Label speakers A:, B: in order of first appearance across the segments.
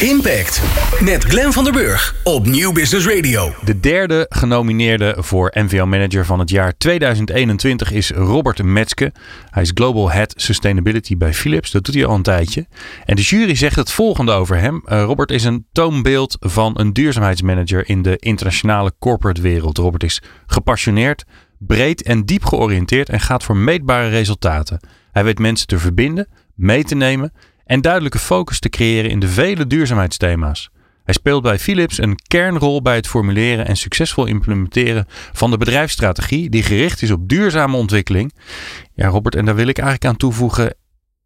A: Impact met Glenn van der Burg op Nieuw Business Radio.
B: De derde genomineerde voor NVO Manager van het jaar 2021 is Robert Metzke. Hij is Global Head Sustainability bij Philips. Dat doet hij al een tijdje. En de jury zegt het volgende over hem. Uh, Robert is een toonbeeld van een duurzaamheidsmanager in de internationale corporate wereld. Robert is gepassioneerd, breed en diep georiënteerd en gaat voor meetbare resultaten. Hij weet mensen te verbinden, mee te nemen en duidelijke focus te creëren in de vele duurzaamheidsthema's. Hij speelt bij Philips een kernrol bij het formuleren en succesvol implementeren van de bedrijfsstrategie die gericht is op duurzame ontwikkeling. Ja, Robert, en daar wil ik eigenlijk aan toevoegen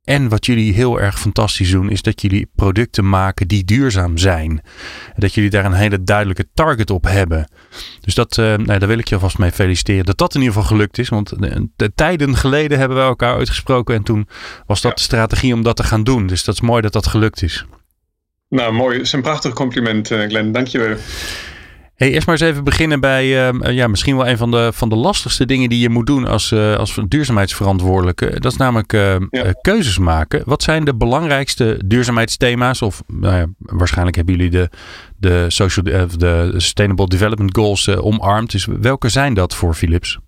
B: en wat jullie heel erg fantastisch doen, is dat jullie producten maken die duurzaam zijn. En dat jullie daar een hele duidelijke target op hebben. Dus dat, uh, nou, daar wil ik je alvast mee feliciteren. Dat dat in ieder geval gelukt is. Want de, de tijden geleden hebben we elkaar uitgesproken. En toen was dat de strategie om dat te gaan doen. Dus dat is mooi dat dat gelukt is.
C: Nou, mooi. Het is een prachtig compliment, uh, Glenn. Dank je wel.
B: Hey, eerst maar eens even beginnen bij uh, ja, misschien wel een van de, van de lastigste dingen die je moet doen als, uh, als duurzaamheidsverantwoordelijke. Dat is namelijk uh, ja. keuzes maken. Wat zijn de belangrijkste duurzaamheidsthema's? Of nou ja, waarschijnlijk hebben jullie de, de, social, de Sustainable Development Goals omarmd. Dus welke zijn dat voor Philips?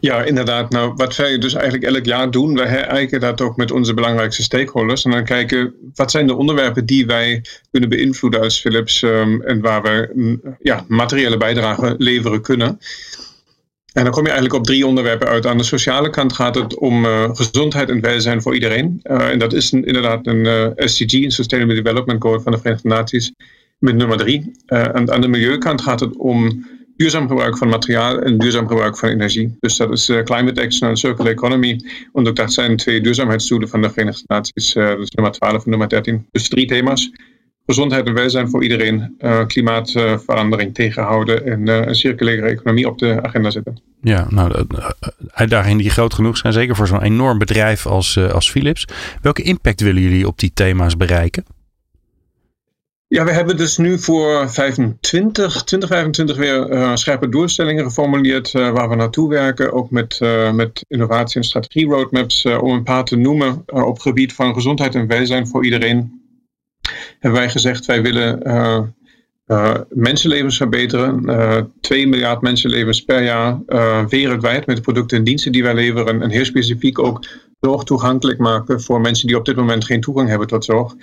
C: Ja, inderdaad. Nou, wat wij dus eigenlijk elk jaar doen, we herijken dat ook met onze belangrijkste stakeholders. En dan kijken, wat zijn de onderwerpen die wij kunnen beïnvloeden als Philips um, en waar we mm, ja, materiële bijdrage leveren kunnen. En dan kom je eigenlijk op drie onderwerpen uit. Aan de sociale kant gaat het om uh, gezondheid en welzijn voor iedereen. Uh, en dat is inderdaad een uh, SDG, een Sustainable Development Goal van de Verenigde Naties, met nummer drie. en aan de milieukant gaat het om duurzaam gebruik van materiaal en duurzaam gebruik van energie. Dus dat is uh, climate action en circular economy. En dat zijn twee duurzaamheidsdoelen van de Verenigde Naties. Dus nummer 12 en nummer 13. Dus drie thema's. Gezondheid en welzijn voor iedereen, uh, klimaatverandering tegenhouden en een circulaire economie op de agenda zetten.
B: Ja, nou, uitdagingen die groot genoeg zijn, zeker voor zo'n enorm bedrijf als, als Philips. Welke impact willen jullie op die thema's bereiken?
C: Ja, we hebben dus nu voor 25, 2025 weer uh, scherpe doelstellingen geformuleerd uh, waar we naartoe werken. Ook met, uh, met innovatie- en strategie-roadmaps. om een paar te noemen op gebied van gezondheid en welzijn voor iedereen. Hebben wij gezegd, wij willen mensenlevens verbeteren. 2 miljard mensenlevens per jaar wereldwijd met de producten en diensten die wij leveren. En heel specifiek ook zorg toegankelijk maken voor mensen die op dit moment geen toegang hebben tot zorg.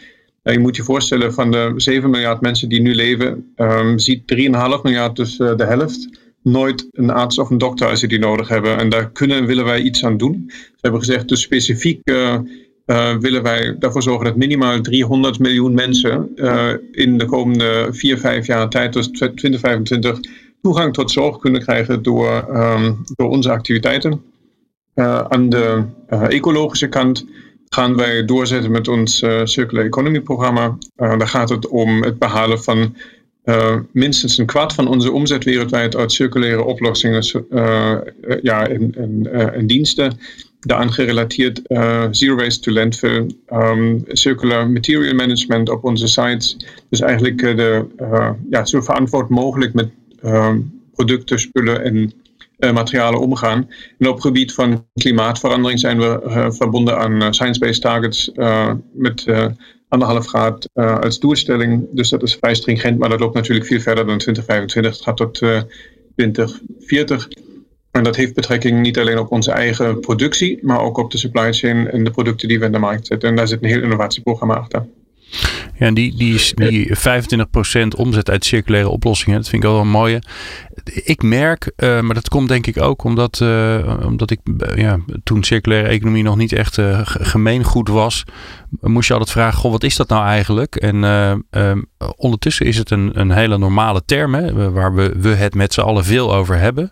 C: Je moet je voorstellen, van de 7 miljard mensen die nu leven, um, ziet 3,5 miljard, dus uh, de helft, nooit een arts of een dokter als ze die nodig hebben. En daar kunnen en willen wij iets aan doen. We hebben gezegd, dus specifiek uh, uh, willen wij ervoor zorgen dat minimaal 300 miljoen mensen in de komende 4, 5 jaar tijd, dus 2025, toegang tot zorg kunnen krijgen door, um, door onze activiteiten. aan de ecologische kant gaan wij doorzetten met ons uh, Circular Economy programma. Uh, daar gaat het om het behalen van uh, minstens een kwart van onze omzet wereldwijd uit circulaire oplossingen ja, en, en, en, diensten. Daaraan gerelateerd Zero Waste to Landfill, um, Circular Material Management op onze sites. Dus eigenlijk de, ja, zo verantwoord mogelijk met producten, spullen en materialen omgaan. En op het gebied van klimaatverandering zijn we uh, verbonden aan uh, science-based targets met anderhalf graad als doelstelling. Dus dat is vrij stringent, maar dat loopt natuurlijk veel verder dan 2025. Het gaat tot 2040. En dat heeft betrekking niet alleen op onze eigen productie, maar ook op de supply chain en de producten die we in de markt zetten. En daar zit een heel innovatieprogramma achter.
B: Ja, en die, die, die 25% omzet uit circulaire oplossingen, dat vind ik wel een mooie. Ik merk, uh, maar dat komt denk ik ook omdat, uh, omdat ik uh, ja, toen circulaire economie nog niet echt gemeengoed was, moest je altijd vragen, goh, wat is dat nou eigenlijk? En ehm, ondertussen is het een, een hele normale term, hè, waar we, we het met z'n allen veel over hebben.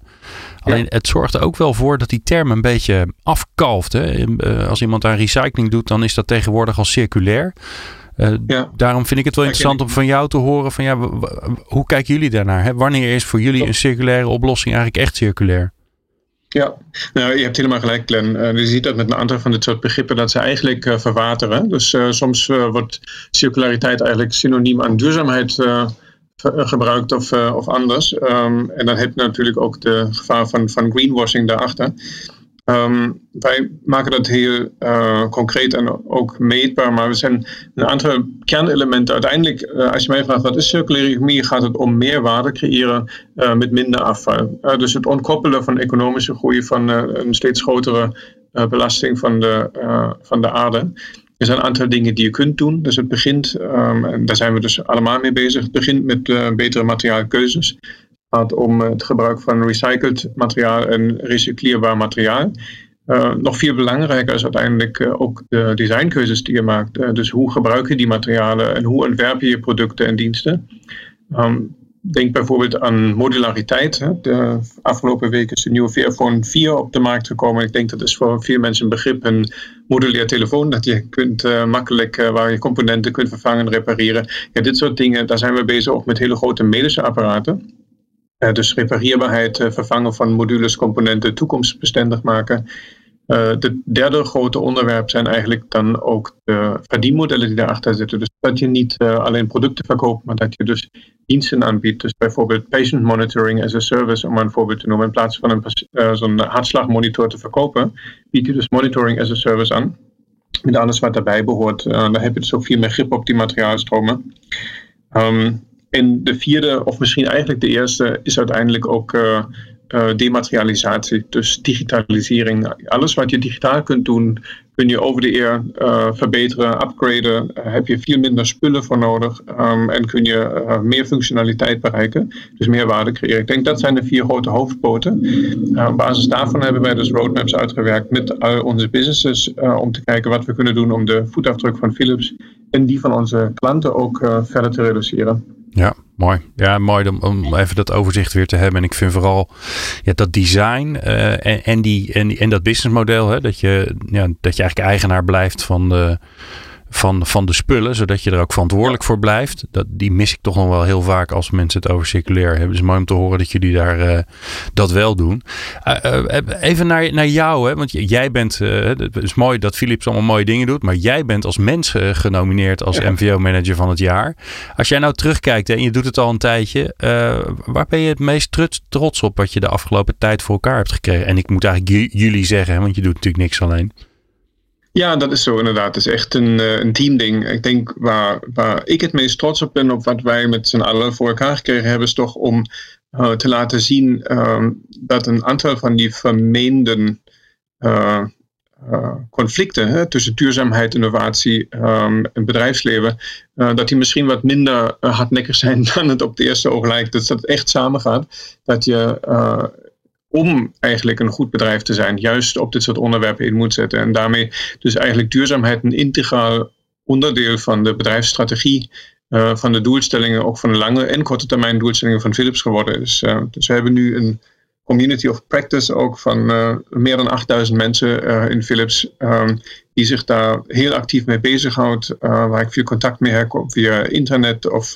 B: Alleen het zorgt er ook wel voor dat die term een beetje afkalft. Hè? Als iemand aan recycling doet, dan is dat tegenwoordig al circulair. Uh, ja. Daarom vind ik het wel interessant om van jou te horen van ja, hoe kijken jullie daarnaar? Hè? Wanneer is voor jullie een circulaire oplossing eigenlijk echt circulair?
C: Ja, nou, je hebt helemaal gelijk, Glenn. Uh, je ziet dat met een aantal van dit soort begrippen dat ze eigenlijk uh, verwateren. Dus soms wordt circulariteit eigenlijk synoniem aan duurzaamheid gebruikt of, of anders. Um, en dan heb je natuurlijk ook de gevaar van, van greenwashing daarachter. Um, wij maken dat heel uh, concreet en ook meetbaar, maar we zijn een aantal kernelementen. Uiteindelijk, uh, als je mij vraagt wat is circulaire economie, gaat het om meer waarde creëren uh, met minder afval. dus het ontkoppelen van economische groei van een steeds grotere belasting van de, van de aarde. Er zijn een aantal dingen die je kunt doen. Dus het begint, um, en daar zijn we dus allemaal mee bezig, het begint met betere materiaalkeuzes gaat om het gebruik van recycled materiaal en recycleerbaar materiaal. Uh, nog veel belangrijker is uiteindelijk uh, ook de designkeuzes die je maakt. Uh, dus hoe gebruik je die materialen en hoe ontwerp je je producten en diensten. Um, denk bijvoorbeeld aan modulariteit. De afgelopen week is de nieuwe Fairphone 4 op de markt gekomen. Ik denk dat is voor veel mensen een begrip, een modulair telefoon, dat je kunt makkelijk waar je componenten kunt vervangen, repareren. Ja, dit soort dingen, daar zijn we bezig ook met hele grote medische apparaten. Uh, dus repareerbaarheid, uh, vervangen van modules, componenten, toekomstbestendig maken. Uh, de derde grote onderwerp zijn eigenlijk dan ook de verdienmodellen die daarachter zitten. Dus dat je niet alleen producten verkoopt, maar dat je dus diensten aanbiedt. Dus bijvoorbeeld patient monitoring as a service, om een voorbeeld te noemen. In plaats van een, zo'n hartslagmonitor te verkopen, bied je dus monitoring as a service aan. Met alles wat daarbij behoort. dan heb je dus ook veel meer grip op die materiaalstromen. Um, en de vierde, of misschien eigenlijk de eerste, is uiteindelijk ook uh, uh, dematerialisatie, dus digitalisering. Alles wat je digitaal kunt doen, kun je over de eer uh, verbeteren, upgraden. heb je veel minder spullen voor nodig um, en kun je meer functionaliteit bereiken, dus meer waarde creëren. Ik denk dat zijn de vier grote hoofdpoten. op basis daarvan hebben wij dus roadmaps uitgewerkt met al onze businesses om te kijken wat we kunnen doen om de voetafdruk van Philips en die van onze klanten ook verder te reduceren.
B: Ja, mooi. Ja, mooi om, om, even dat overzicht weer te hebben. En ik vind vooral ja, dat design uh, en, en, die, en, en dat businessmodel, hè, dat, je, ja, dat je eigenlijk eigenaar blijft van de van, van de spullen, zodat je er ook verantwoordelijk voor blijft. Dat, die mis ik toch nog wel heel vaak als mensen het over circulair hebben. Dus mooi om te horen dat jullie daar uh, dat wel doen. Uh, uh, even naar, naar jou, hè? want jij bent, het is mooi dat Philips allemaal mooie dingen doet, maar jij bent als mens genomineerd als ja. MVO-manager van het jaar. Als jij nou terugkijkt hè, en je doet het al een tijdje, waar ben je het meest trots op wat je de afgelopen tijd voor elkaar hebt gekregen? En ik moet eigenlijk jullie zeggen, hè, want je doet natuurlijk niks alleen.
C: Ja, dat is zo inderdaad. Het is echt een, eh, een teamding. Ik denk waar, waar ik het meest trots op ben op wat wij met z'n allen voor elkaar gekregen hebben, is toch om uh, te laten zien uh, dat een aantal van die vermeenden uh, conflicten hè, tussen duurzaamheid, innovatie um, en bedrijfsleven, dat die misschien wat minder hardnekkig zijn dan het op de eerste oog lijkt. Dus dat het echt samengaat. Dat je om eigenlijk een goed bedrijf te zijn, juist op dit soort onderwerpen in moet zetten. En daarmee dus eigenlijk duurzaamheid een integraal onderdeel van de bedrijfsstrategie, uh, van de doelstellingen, ook van de lange en korte termijn doelstellingen van Philips geworden is. Uh, dus we hebben nu een community of practice ook van uh, meer dan 8000 mensen in Philips, um, die zich daar heel actief mee bezighoudt, waar ik veel contact mee heb via internet of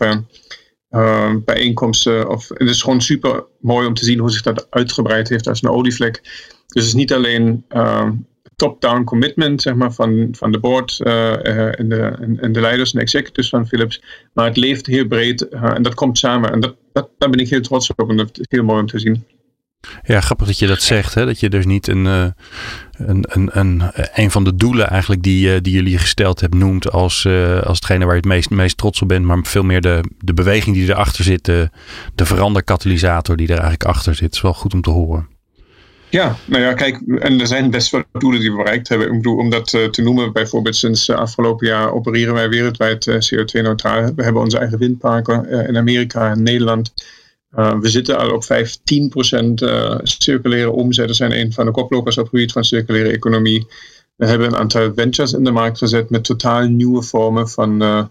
C: uh, bijeenkomsten. Of, het is gewoon super mooi om te zien hoe zich dat uitgebreid heeft als een olievlek. Dus het is niet alleen uh, top-down commitment zeg maar, van, van de board uh, en, de, en, de leiders en executives van Philips. Maar het leeft heel breed en dat komt samen. En dat, dat, daar ben ik heel trots op en dat is heel mooi om te zien.
B: Ja, grappig dat je dat zegt. Hè? Dat je dus niet een, uh, een, een, een, een van de doelen eigenlijk die, uh, die jullie gesteld hebt noemt als, als hetgene waar je het meest, meest trots op bent. Maar veel meer de, de beweging die erachter zit. De, de veranderkatalysator die er eigenlijk achter zit. Is wel goed om te horen.
C: Ja, nou ja, kijk, en er zijn best wel doelen die we bereikt hebben. Om dat te noemen, bijvoorbeeld sinds afgelopen jaar opereren wij wereldwijd CO2-neutraal. We hebben onze eigen windparken in Amerika en Nederland. Uh, we zitten al op 15% uh, circulaire omzet. We zijn een van de koplopers op het gebied van circulaire economie. We hebben een aantal ventures in de markt gezet met totaal nieuwe vormen van uh,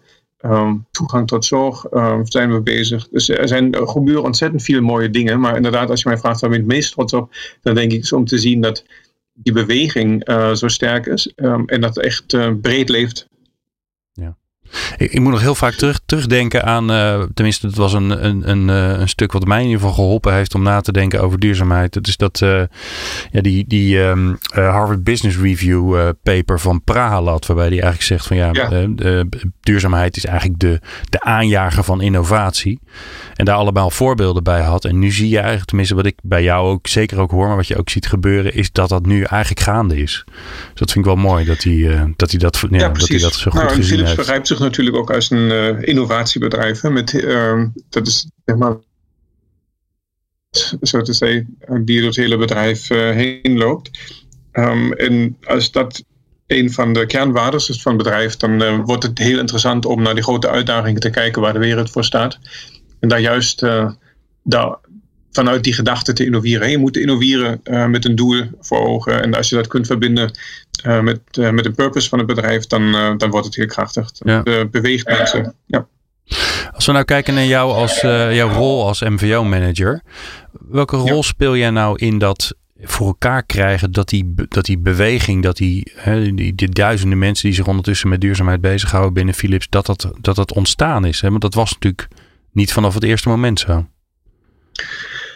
C: um, toegang tot zorg. zijn we bezig. Dus er zijn gebeuren ontzettend veel mooie dingen. Maar inderdaad, als je mij vraagt waar ben je het meest trots op, dan denk ik om te zien dat die beweging zo sterk is um, en dat echt breed leeft.
B: Ik, ik, moet nog heel vaak terug, terugdenken aan, uh, tenminste, het was een, een, een, uh, een, stuk wat mij in ieder geval geholpen heeft om na te denken over duurzaamheid. Dat is dat, uh, ja, die, die um, Harvard Business Review paper van Prahalat, waarbij die eigenlijk zegt van ja, ja. duurzaamheid is eigenlijk de, de aanjager van innovatie. En daar allemaal voorbeelden bij had. En nu zie je eigenlijk, tenminste wat ik bij jou ook zeker ook hoor, maar wat je ook ziet gebeuren, is dat dat nu eigenlijk gaande is. Dus dat vind ik wel mooi dat hij, dat, hij dat, ja, ja dat, hij dat zo goed nou, gezien
C: Philips
B: heeft.
C: begrijpt zich natuurlijk ook als een uh, innovatiebedrijf. Met, uh, dat is zeg maar, zo te zeggen, die door het hele bedrijf uh, heen loopt. Um, en als dat een van de kernwaarden is van het bedrijf, dan uh, wordt het heel interessant om naar die grote uitdagingen te kijken waar de wereld voor staat. En daar juist daar, vanuit die gedachte te innoveren. Je moet innoveren uh, met een doel voor ogen. En als je dat kunt verbinden uh, met, uh, met de purpose van het bedrijf, dan, dan wordt het heel krachtig. Ja. beweegt mensen. Ja.
B: Als we nou kijken naar jou als jouw rol als MVO-manager. Welke rol ja. speel jij nou in dat voor elkaar krijgen dat die, dat die beweging, dat die, hè, die, die, duizenden mensen die zich ondertussen met duurzaamheid bezighouden binnen Philips, dat dat, dat, dat ontstaan is? Hè? Want dat was natuurlijk niet vanaf het eerste moment zo.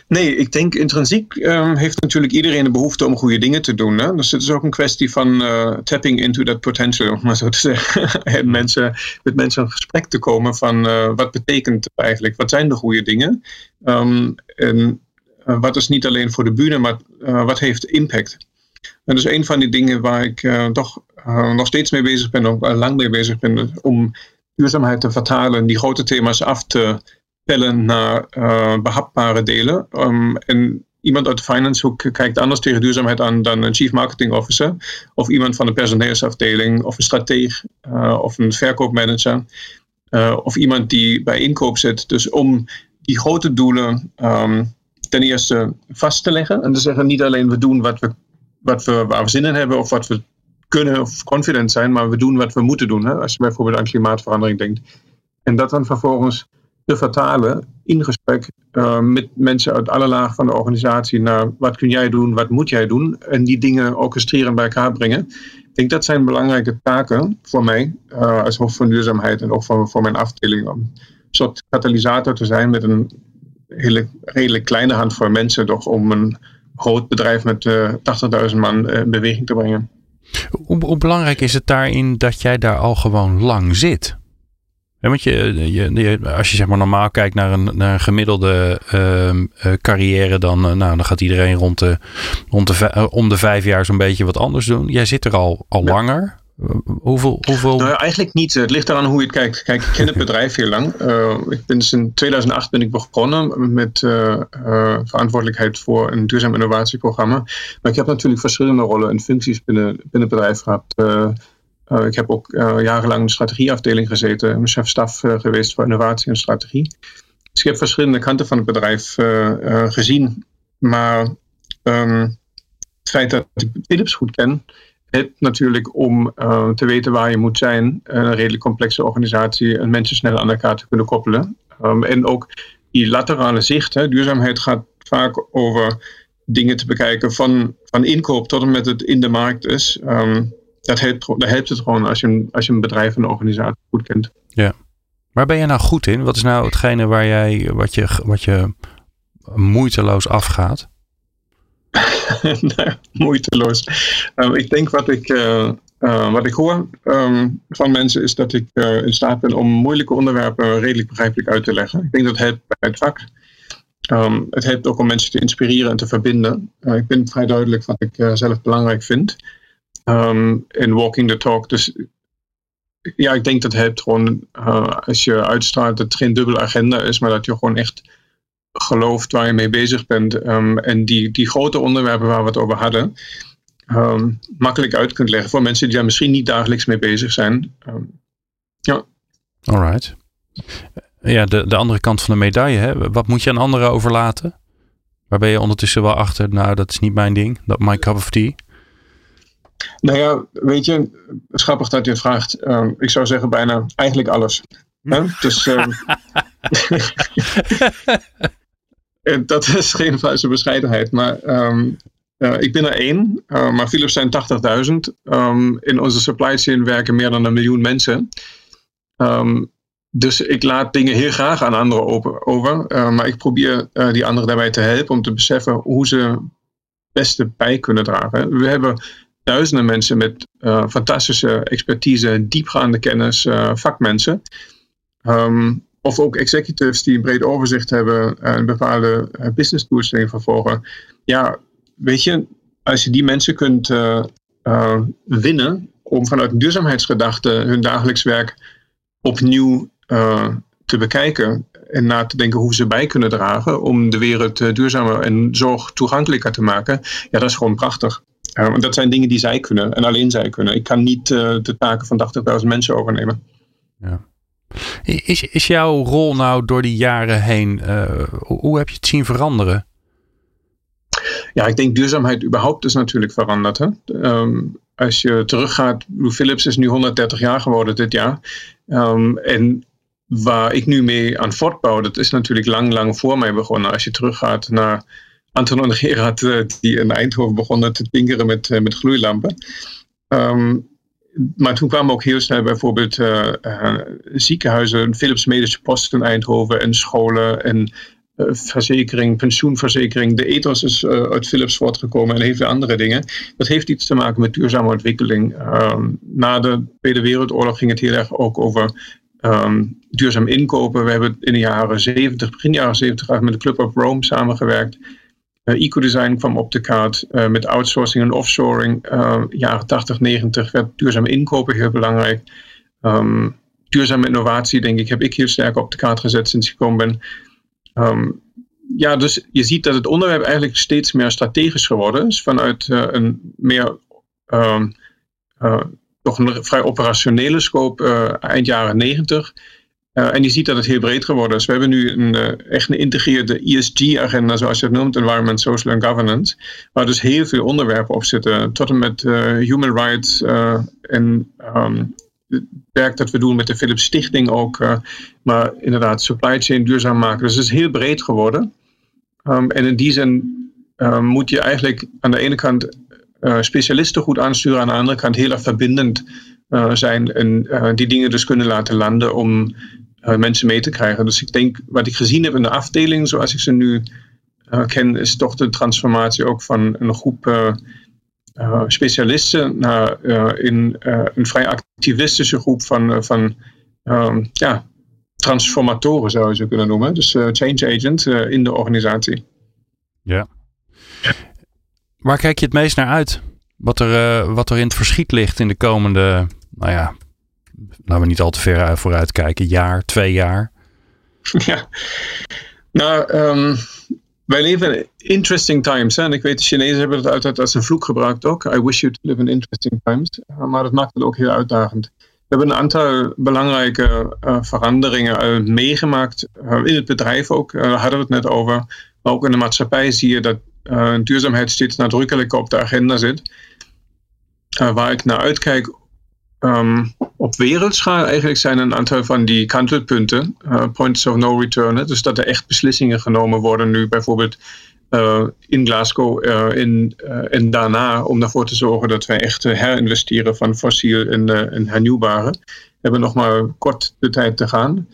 C: Nee, ik denk intrinsiek um, heeft natuurlijk iedereen de behoefte om goede dingen te doen. Hè? Dus het is ook een kwestie van uh, tapping into that potential, om maar zo te zeggen. en mensen, met mensen in gesprek te komen van uh, wat betekent eigenlijk? Wat zijn de goede dingen? Um, en uh, wat is niet alleen voor de bühne, maar wat heeft impact? En dat is een van die dingen waar ik toch nog steeds mee bezig ben, ook lang mee bezig ben, om duurzaamheid te vertalen, die grote thema's af te pellen naar uh, behapbare delen. Um, en iemand uit de finance hoek kijkt anders tegen duurzaamheid aan dan een chief marketing officer. Of iemand van de personeelsafdeling, of een strateeg, uh, of een verkoopmanager. Uh, of iemand die bij inkoop zit. Dus om die grote doelen um, ten eerste vast te leggen. En te zeggen niet alleen we doen wat we, wat we, waar we zin in hebben of wat we kunnen of confident zijn, maar we doen wat we moeten doen. Hè? Als je bijvoorbeeld aan klimaatverandering denkt. En dat dan vervolgens te vertalen in gesprek uh, met mensen uit alle lagen van de organisatie naar wat kun jij doen, wat moet jij doen en die dingen orchestreren bij elkaar brengen. Ik denk dat zijn belangrijke taken voor mij uh, als hoofd van duurzaamheid en ook voor, voor mijn afdeling om een soort katalysator te zijn met een hele redelijk kleine handvol mensen toch om een groot bedrijf met uh, 80.000 man in beweging te brengen.
B: Hoe belangrijk is het daarin dat jij daar al gewoon lang zit? Ja, want je, je, als je zeg maar normaal kijkt naar een, naar een gemiddelde uh, carrière, dan, uh, nou, dan gaat iedereen rond de, rond de, uh, om de vijf jaar zo'n beetje wat anders doen. Jij zit er al, al ja. langer. Hoeveel, hoeveel...
C: Nou, eigenlijk niet. Het ligt eraan hoe je het kijkt. Kijk, ik ken het bedrijf heel lang. ik ben dus in 2008 ben ik begonnen met verantwoordelijkheid voor een duurzaam innovatieprogramma. Maar ik heb natuurlijk verschillende rollen en functies binnen, binnen het bedrijf gehad. Uh, ik heb ook uh, jarenlang in de strategieafdeling gezeten, mijn chef-staf uh, geweest voor innovatie en strategie. Dus ik heb verschillende kanten van het bedrijf gezien. Maar um, het feit dat ik Philips goed ken, helpt natuurlijk om te weten waar je moet zijn. Een redelijk complexe organisatie en mensen snel aan elkaar te kunnen koppelen. Um, en ook die laterale zicht, hè, duurzaamheid gaat vaak over dingen te bekijken van, van inkoop tot en met het in de markt is. Um, dat helpt, dat helpt het gewoon als je, een, als je een bedrijf en een organisatie goed kent.
B: Ja. Waar ben je nou goed in? Wat is nou hetgene waar jij, wat je, wat je moeiteloos afgaat?
C: nou, moeiteloos. Um, ik denk wat ik, uh, uh, wat ik hoor um, van mensen is dat ik uh, in staat ben om moeilijke onderwerpen redelijk begrijpelijk uit te leggen. Ik denk dat het bij het vak. Um, het helpt ook om mensen te inspireren en te verbinden. ik ben vrij duidelijk wat ik zelf belangrijk vind um, in walking the talk. Dus ja, ik denk dat het gewoon, uh, als je uitstraalt, dat het geen dubbele agenda is, maar dat je gewoon echt gelooft waar je mee bezig bent. Um, en die, die grote onderwerpen waar we het over hadden, um, makkelijk uit kunt leggen voor mensen die daar misschien niet dagelijks mee bezig zijn. ja.
B: Alright. Ja, de, de andere kant van de medaille, hè? wat moet je aan anderen overlaten? Waar ben je ondertussen wel achter? Nou, dat is niet mijn ding. Dat my cup of tea.
C: Nou ja, weet je, het is grappig dat je het vraagt. Um, ik zou zeggen bijna eigenlijk alles. Dus um, dat is geen false bescheidenheid. Maar um, uh, ik ben er één, uh, maar Philips zijn 80.000. in onze supply chain werken meer dan een miljoen mensen. Ehm, dus ik laat dingen heel graag aan anderen over. maar ik probeer die anderen daarbij te helpen om te beseffen hoe ze beste bij kunnen dragen. We hebben duizenden mensen met fantastische expertise, diepgaande kennis, vakmensen. Ehm, of ook executives die een breed overzicht hebben en bepaalde business doelstellingen vervolgen. Ja, weet je, als je die mensen kunt winnen om vanuit duurzaamheidsgedachte hun dagelijks werk opnieuw te bekijken en na te denken hoe ze bij kunnen dragen om de wereld duurzamer en zorg toegankelijker te maken, ja, dat is gewoon prachtig. Want dat zijn dingen die zij kunnen en alleen zij kunnen. Ik kan niet de taken van 80.000 mensen overnemen.
B: Ja. Is, is jouw rol nou door die jaren heen, hoe heb je het zien veranderen?
C: Ja, ik denk duurzaamheid überhaupt is natuurlijk veranderd. Hè? Ehm, als je teruggaat, Blue Philips is nu 130 jaar geworden dit jaar. Um, en waar ik nu mee aan voortbouw, dat is natuurlijk lang, lang voor mij begonnen. Als je teruggaat naar Anton en Gerard, eh, die in Eindhoven begonnen te tinkeren met, uh, met gloeilampen. Um, maar toen kwamen ook heel snel bijvoorbeeld uh, ziekenhuizen, Philips Medische Post in Eindhoven en scholen en eh, verzekering, pensioenverzekering. De ethos is uit Philips voortgekomen en veel andere dingen. Dat heeft iets te maken met duurzame ontwikkeling. Um, na de Tweede Wereldoorlog ging het heel erg ook over um, duurzaam inkopen. We hebben in de jaren 70, begin jaren 70 met de Club of Rome samengewerkt. Uh, Ecodesign kwam op de kaart uh, met outsourcing en offshoring. Uh, jaren 80, 90 werd duurzaam inkopen heel belangrijk. Um, duurzame innovatie, denk ik, heb ik heel sterk op de kaart gezet sinds ik gekomen ben. Um, ja, dus je ziet dat het onderwerp eigenlijk steeds meer strategisch geworden is. Vanuit een meer, uh, toch een vrij operationele scope eind jaren negentig. En je ziet dat het heel breed geworden is. We hebben nu een, echt een geïntegreerde ESG-agenda, zoals je het noemt, Environment, Social and Governance. Waar dus heel veel onderwerpen op zitten. Tot en met human rights en um, werk dat we doen met de Philips Stichting ook. Maar inderdaad, supply chain duurzaam maken. Dus het is heel breed geworden. Um, en in die zin um, moet je eigenlijk aan de ene kant specialisten goed aansturen, aan de andere kant heel erg verbindend zijn en die dingen dus kunnen laten landen om mensen mee te krijgen. Dus ik denk, wat ik gezien heb in de afdeling, zoals ik ze nu ken, is toch de transformatie ook van een groep uh, specialisten naar in een vrij activistische groep van, van um, ja, transformatoren zou je ze kunnen noemen. Dus change agents in de organisatie.
B: Ja. Waar kijk je het meest naar uit? Wat er, wat er in het verschiet ligt in de komende, nou ja, laten we niet al te ver vooruit kijken, jaar, twee jaar?
C: Ja, nou, um, wij leven in interesting times. En ik weet, de Chinezen hebben het altijd als een vloek gebruikt ook. I wish you to live in interesting times. Maar dat maakt het ook heel uitdagend. We hebben een aantal belangrijke uh, veranderingen meegemaakt. In het bedrijf ook, daar hadden we het net over. Maar ook in de maatschappij zie je dat duurzaamheid steeds nadrukkelijker op de agenda zit. waar ik naar uitkijk um, op wereldschaal eigenlijk zijn een aantal van die kantelpunten, uh, points of no return. Dus dat er echt beslissingen genomen worden nu bijvoorbeeld uh, in Glasgow in, en daarna om ervoor te zorgen dat wij echt herinvesteren van fossiel en, en hernieuwbare. We hebben nog maar kort de tijd te gaan.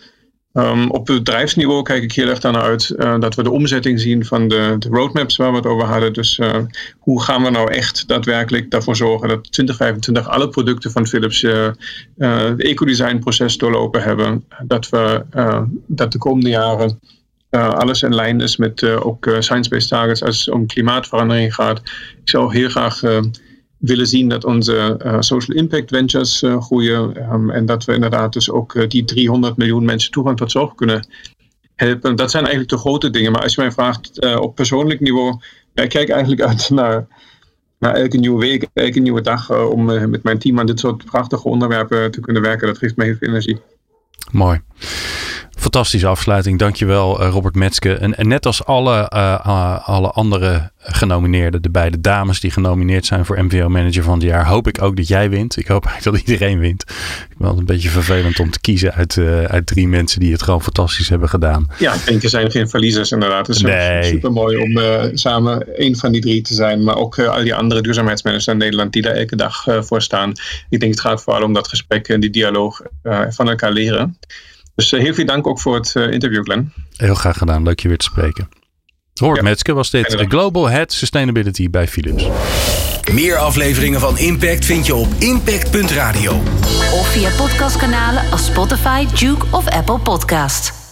C: Um, op bedrijfsniveau kijk ik heel erg daarna uit uh, dat we de omzetting zien van de, de, roadmaps waar we het over hadden. Dus uh, hoe gaan we nou echt daadwerkelijk daarvoor zorgen dat 2025 alle producten van Philips uh, het ecodesign proces doorlopen hebben. Dat we dat de komende jaren alles in lijn is met ook science-based targets als het om klimaatverandering gaat. Ik zou heel graag willen zien dat onze uh, social impact ventures uh, groeien. Um, en dat we inderdaad dus ook uh, die 300 miljoen mensen toegang tot zorg kunnen helpen. Dat zijn eigenlijk de grote dingen. Maar als je mij vraagt op persoonlijk niveau, ja, ik kijk eigenlijk uit naar, naar elke nieuwe week, elke nieuwe dag om met mijn team aan dit soort prachtige onderwerpen te kunnen werken. Dat geeft me heel veel energie.
B: Mooi. Fantastische afsluiting. Dankjewel uh, Robert Metske. En, en, net als alle, uh, alle andere genomineerden, de beide dames die genomineerd zijn voor MVO Manager van het jaar, hoop ik ook dat jij wint. Ik hoop eigenlijk dat iedereen wint. Ik ben een beetje vervelend om te kiezen uit, uh, uit drie mensen die het gewoon fantastisch hebben gedaan.
C: Ja, ik denk er zijn geen verliezers inderdaad. Het is nee. super mooi om samen een van die drie te zijn. Maar ook al die andere duurzaamheidsmanagers in Nederland die daar elke dag voor staan. Ik denk het gaat vooral om dat gesprek en die dialoog van elkaar leren. Dus eh, heel veel dank ook voor het eh, interview, Glenn.
B: Heel graag gedaan. Leuk je weer te spreken. Robert ja. Metske was dit. Global Head Sustainability bij Philips.
A: Meer afleveringen van Impact vind je op impact.radio.
D: Of via podcastkanalen als Spotify, Duke of Apple Podcast.